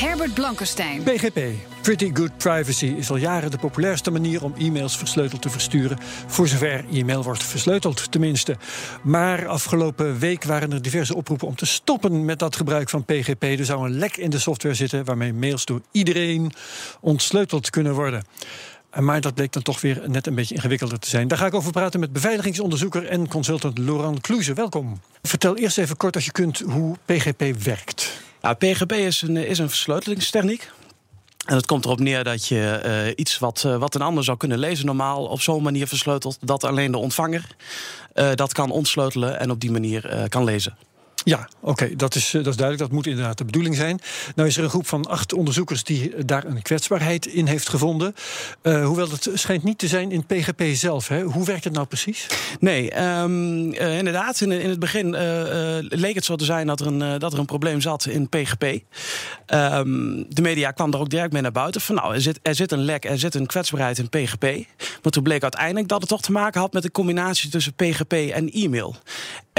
Herbert Blankenstein. PGP, Pretty Good Privacy, is al jaren de populairste manier om e-mails versleuteld te versturen. Voor zover e-mail wordt versleuteld, tenminste. Maar afgelopen week waren er diverse oproepen om te stoppen met dat gebruik van PGP. Er zou een lek in de software zitten waarmee mails door iedereen ontsleuteld kunnen worden. Maar dat bleek dan toch weer net een beetje ingewikkelder te zijn. Daar ga ik over praten met beveiligingsonderzoeker en consultant Laurent Kloeze. Welkom. Vertel eerst even kort als je kunt hoe PGP werkt. Nou, PGP is een, is een versleutelingstechniek. En het komt erop neer dat je uh, iets wat, uh, wat een ander zou kunnen lezen normaal op zo'n manier versleutelt dat alleen de ontvanger dat kan ontsleutelen en op die manier kan lezen. Ja, oké, dat, is, dat is duidelijk. Dat moet inderdaad de bedoeling zijn. Nou is er een groep van acht onderzoekers die daar een kwetsbaarheid in heeft gevonden. Uh, hoewel het schijnt niet te zijn in PGP zelf. Hè? Hoe werkt het nou precies? Nee, um, uh, inderdaad. In, in, het begin leek het zo te zijn dat er een, dat er een probleem zat in PGP. Um, de media kwam er ook direct mee naar buiten. Van nou, er zit, er zit een lek, er zit een kwetsbaarheid in PGP. Maar toen bleek uiteindelijk dat het toch te maken had met de combinatie tussen PGP en e-mail.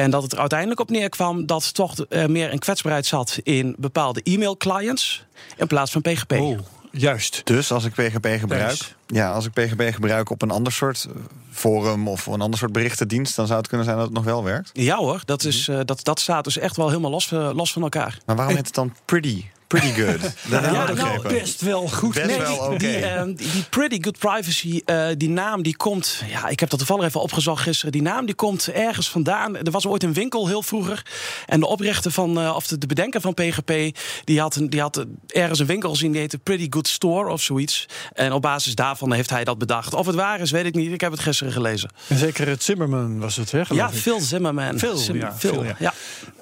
En dat het er uiteindelijk op neerkwam dat toch uh, meer een kwetsbaarheid zat in bepaalde e-mail-clients in plaats van PGP. Oh, juist. Dus als ik PGP gebruik, ja, als ik PGP gebruik op een ander soort forum of een ander soort berichtendienst, dan zou het kunnen zijn dat het nog wel werkt. Ja hoor, dat, is, uh, dat, dat staat dus echt wel helemaal los, uh, los van elkaar. Maar waarom heet het dan pretty? Pretty good. Dat ja, nou, best wel goed. Best nee, wel die, okay. die, die, die, pretty good privacy, uh, die naam die komt... Ja, ik heb dat toevallig even opgezocht gisteren. Die naam die komt ergens vandaan. Er was ooit een winkel heel vroeger. En de oprichter van, uh, of de, de, bedenker van PGP... die had, een, die had ergens een winkel gezien, die heette Pretty Good Store of zoiets. En op basis daarvan heeft hij dat bedacht. Of het waar is, weet ik niet. Ik heb het gisteren gelezen. En zeker het Zimmerman was het, hè? Ja, Phil Zimmerman. Phil, ja. Phil, Phil, ja. ja.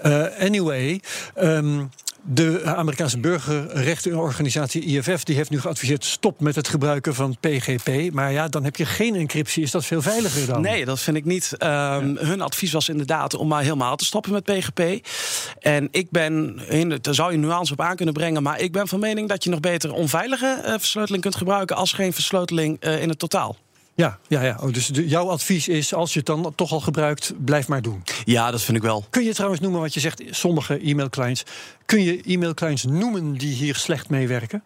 Uh, anyway... Um, de Amerikaanse burgerrechtenorganisatie IFF die heeft nu geadviseerd: stop met het gebruiken van PGP. Maar ja, dan heb je geen encryptie. Is dat veel veiliger dan? Nee, dat vind ik niet. Um, ja. Hun advies was inderdaad om maar helemaal te stoppen met PGP. En ik ben, daar zou je nuance op aan kunnen brengen, maar ik ben van mening dat je nog beter onveilige uh, versleuteling kunt gebruiken als geen versleuteling uh, in het totaal. Ja, ja, ja. Oh, dus de, jouw advies is, als je het dan toch al gebruikt, blijf maar doen. Ja, dat vind ik wel. Kun je trouwens noemen wat je zegt, sommige e-mailclients. Kun je e-mailclients noemen die hier slecht mee werken?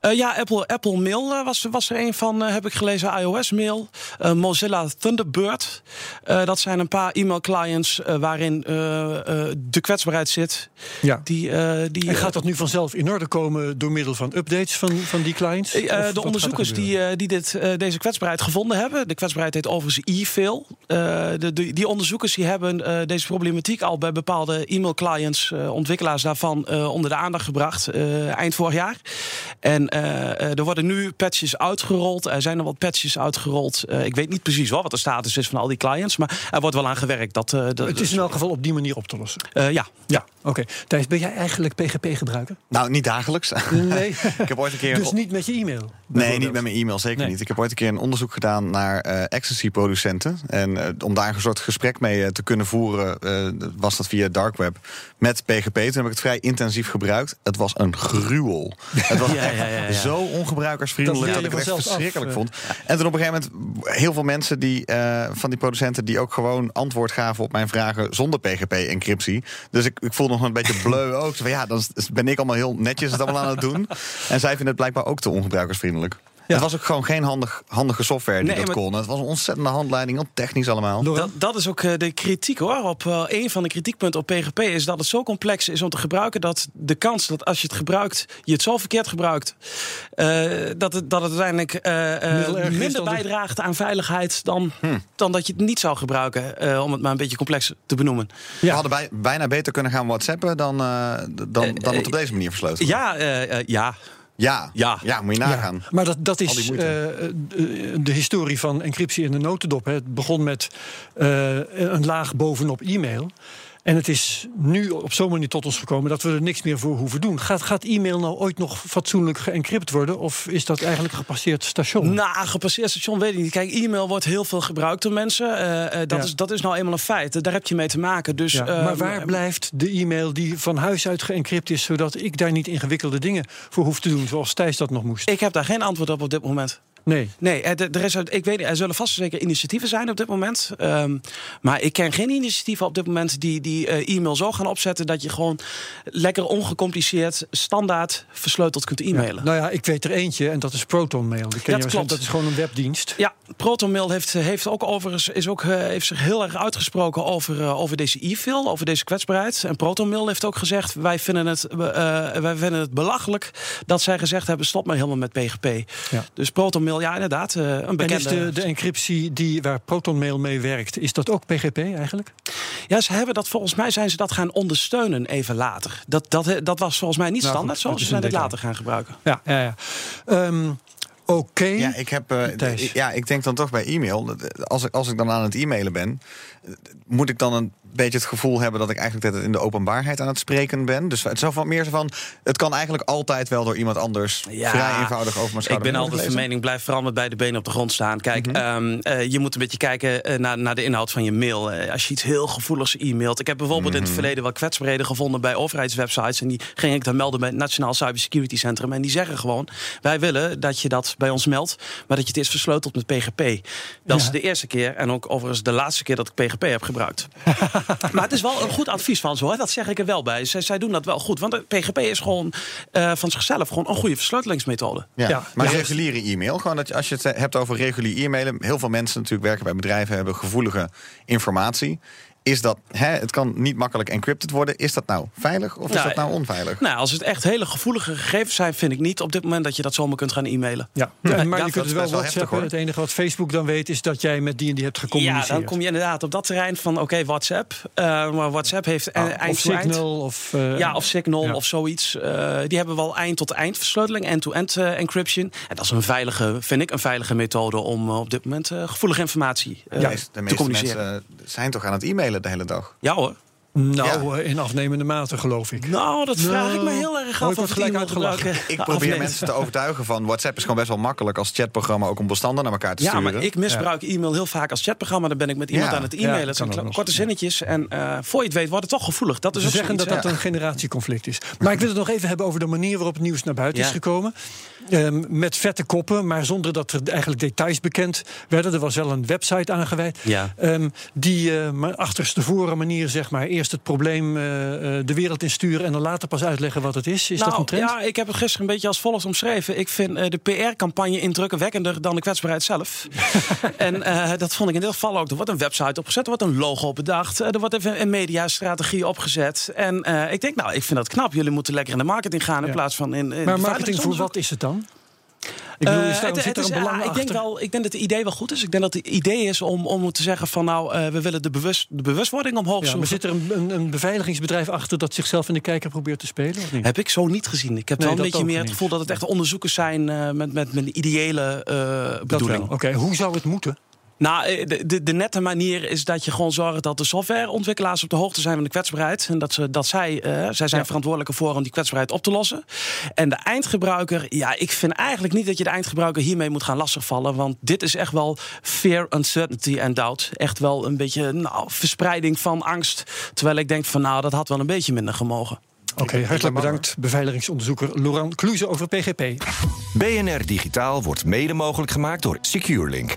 Uh, ja, Apple, Apple Mail uh, was, was er een van, uh, heb ik gelezen. iOS Mail, Mozilla Thunderbird. dat zijn een paar e-mail-clients waarin de kwetsbaarheid zit. Ja. Die, die, en gaat dat nu vanzelf in orde komen door middel van updates van, van die clients? de onderzoekers die, die dit, deze kwetsbaarheid gevonden hebben. De kwetsbaarheid heet overigens e-fail. De, de, die onderzoekers die hebben deze problematiek al bij bepaalde e-mail-clients, ontwikkelaars daarvan, onder de aandacht gebracht eind vorig jaar. En er worden nu patches uitgerold. Er zijn er wat patches uitgerold. Uh, ik weet niet precies wel wat de status is van al die clients. Maar er wordt wel aan gewerkt. Dat, dat het is in elk geval op die manier op te lossen. ja. Ja, oké. Okay. Thijs, ben jij eigenlijk PGP-gebruiker? Nou, niet dagelijks. Nee. ik heb ooit een keer... Dus niet met je e-mail? Nee, niet met mijn e-mail, zeker nee. niet. Ik heb ooit een keer een onderzoek gedaan naar uh, ecstasy-producenten. En uh, om daar een soort gesprek mee uh, te kunnen voeren... was dat via dark web met PGP. Toen heb ik het vrij intensief gebruikt. Het was een gruwel. het was ja, ja, ja, zo ongebruikersvriendelijk dat, dat ik het echt verschrikkelijk af, vond. En toen op een gegeven moment heel veel mensen die, van die producenten... die ook gewoon antwoord gaven op mijn vragen zonder PGP-encryptie. Dus ik, ik voel nog een beetje bleu ook. Van, ja, dan ben ik allemaal heel netjes het allemaal aan het doen. En zij vinden het blijkbaar ook te ongebruikersvriendelijk. Ja. Het was ook gewoon geen handig, handige software die nee, dat kon. Het was een ontzettende handleiding, heel technisch allemaal. Dat, dat is ook uh, de kritiek hoor. Op uh, een van de kritiekpunten op PGP is dat het zo complex is om te gebruiken dat de kans dat als je het gebruikt, je het zo verkeerd gebruikt, uh, dat, het, dat het uiteindelijk minder bijdraagt aan veiligheid dan, hm. dan dat je het niet zou gebruiken. om het maar een beetje complex te benoemen. Ja. We hadden bij, bijna beter kunnen gaan WhatsAppen dan, dan, dan het op deze manier versleutelen. Ja, ja. Ja, Ja, ja. moet je nagaan. Ja, maar dat, dat is uh, de, de, historie van encryptie in de notendop. Hè. Het begon met uh, een laag bovenop e-mail. En het is nu op zo'n manier tot ons gekomen dat we er niks meer voor hoeven doen. Gaat, gaat e-mail nou ooit nog fatsoenlijk geëncrypt worden? Of is dat eigenlijk een gepasseerd station? Nou, gepasseerd station weet ik niet. Kijk, e-mail wordt heel veel gebruikt door mensen. Uh, dat, is, dat is nou eenmaal een feit. Daar heb je mee te maken. Dus, ja, maar waar blijft de e-mail die van huis uit geëncrypt is, zodat ik daar niet ingewikkelde dingen voor hoef te doen, zoals Thijs dat nog moest? Ik heb daar geen antwoord op op dit moment. Nee. Nee, er, is, ik weet, er zullen vast zeker initiatieven zijn op dit moment. Ehm, maar ik ken geen initiatieven op dit moment die, die uh, e-mail zo gaan opzetten dat je gewoon lekker ongecompliceerd, standaard versleuteld kunt e-mailen. nou ja, ik weet er eentje en dat is ProtonMail. Die ken dat je klopt. Dat is gewoon een webdienst. Ja, ProtonMail heeft, heeft ook overigens is ook, uh, heeft zich heel erg uitgesproken over, uh, over deze e-mail, over deze kwetsbaarheid. En ProtonMail heeft ook gezegd: wij vinden het, wij vinden het belachelijk dat zij gezegd hebben: stop maar helemaal met PGP. Ja. Dus ProtonMail ja, inderdaad. Uh, een bekende... En is de, de encryptie die, waar ProtonMail mee werkt, is dat ook PGP eigenlijk? Ja, ze hebben dat volgens mij zijn ze dat gaan ondersteunen even later. Dat, dat, dat was volgens mij niet nou, standaard zo. Ze zijn het later gaan gebruiken. Ja, ja, ja. Um, Oké. Ja, ik heb. Uh, ja, ik denk dan toch bij e-mail. Als ik, als ik dan aan het e-mailen ben, moet ik dan een beetje het gevoel hebben dat ik eigenlijk in de openbaarheid aan het spreken ben. Dus het is wat meer zo van. Het kan eigenlijk altijd wel door iemand anders vrij eenvoudig over mijn Ik ben altijd van mening, blijf vooral met beide benen op de grond staan. Kijk, mhm. ehm, eh, je moet een beetje kijken uh, naar, naar de inhoud van je mail. Uh, als je iets heel gevoeligs e-mailt. Ik heb bijvoorbeeld in het mhm. verleden wel kwetsbaarheden gevonden bij overheidswebsites. En die ging ik dan melden bij het Nationaal Cybersecurity Centrum. En die zeggen gewoon: wij willen dat je dat bij ons meldt, maar dat je het eerst versleutelt met PGP. Dat is de eerste keer en ook overigens de laatste keer dat ik PGP heb gebruikt. maar het is wel een goed advies van ze hoor. Dat zeg ik er wel bij. Zij, zij doen dat wel goed. Want de PGP is gewoon uh, van zichzelf gewoon een goede versleutelingsmethode. Ja, ja. maar reguliere e-mail. Gewoon dat als je het hebt over reguliere e-mailen. Heel veel mensen natuurlijk werken bij bedrijven hebben gevoelige informatie. Is dat, hè, het kan niet makkelijk encrypted worden. Is dat nou veilig of is nou, dat nou onveilig? Nou, als het echt hele gevoelige gegevens zijn, vind ik niet op dit moment dat je dat zomaar kunt gaan e-mailen. Ja, ja maar je kunt het wel WhatsAppen. Het enige wat Facebook dan weet is dat jij met die en die hebt gecommuniceerd. Ja, dan kom je inderdaad op dat terrein van oké, WhatsApp. Uh, maar WhatsApp heeft ah, eind of Signal of uh, ja, of Signal of zoiets. Uh, die hebben wel eind tot eind versleuteling, end-to-end -end, encryption. En dat is een veilige, vind ik, een veilige methode om op dit moment gevoelige informatie ja, de te communiceren. Mensen zijn toch aan het e-mailen de hele dag? Ja hoor. Nou, eh, in afnemende mate, geloof ik. Nou, dat vraag ik me heel erg af. Of gelijk uitgelachen. Ik probeer mensen te overtuigen van WhatsApp is gewoon best wel makkelijk als chatprogramma ook om bestanden naar elkaar te sturen. Ja, maar ik misbruik e-mail heel vaak als chatprogramma. Dan ben ik met iemand aan het e-mailen. het zijn korte zinnetjes. En uh, voor je het weet wordt het toch gevoelig. Dat is Ze zeggen dat dat een generatieconflict is. Maar ik wil het nog even hebben over de manier waarop het nieuws naar buiten is gekomen. Um, met vette koppen, maar zonder dat er eigenlijk details bekend werden. Er was wel een website aangeweid. Ja. Um, die uh, achterstevoren manier, zeg maar, eerst het probleem uh, de wereld insturen en dan later pas uitleggen wat het is. Is nou, dat een trend? Ja, ik heb het gisteren een beetje als volgt omschreven. Ik vind uh, de PR-campagne indrukwekkender dan de kwetsbaarheid zelf. en dat vond ik in dit geval ook. Er wordt een website opgezet, er wordt een logo bedacht, er wordt even een mediastrategie opgezet. En ik denk, nou, ik vind dat knap. Jullie moeten lekker in de marketing gaan in plaats van in. in maar marketing voor wat is het dan? Ik bedoel, uh, het, zit een belang ik denk, wel, ik denk dat het idee wel goed is. Ik denk dat het idee is om, om te zeggen van nou, uh, we willen de, bewust, de bewustwording omhoog ja, Maar zit er een, een, een, beveiligingsbedrijf achter dat zichzelf in de kijker probeert te spelen? Of niet? Heb ik zo niet gezien. Ik heb nee, wel een beetje meer het gevoel dat het echt onderzoekers zijn uh, met, met, met een ideële bedoeling. Oké, hoe zou het moeten? Nou, eh, de, de, de, nette manier is dat je gewoon zorgt dat de softwareontwikkelaars op de hoogte zijn van de kwetsbaarheid. En dat, ze, dat zij, uh, zij zijn verantwoordelijk voor om die kwetsbaarheid op te lossen. En de eindgebruiker, ja, ik vind eigenlijk niet dat je de eindgebruiker hiermee moet gaan lastigvallen. Want dit is echt wel fear, uncertainty en doubt. Echt wel een beetje nou, verspreiding van angst. Terwijl ik denk van nou, dat had wel een beetje minder gemogen. Oké, hartelijk bedankt, beveiligingsonderzoeker Laurent Kluze over PGP. BNR Digitaal wordt mede mogelijk gemaakt door SecureLink.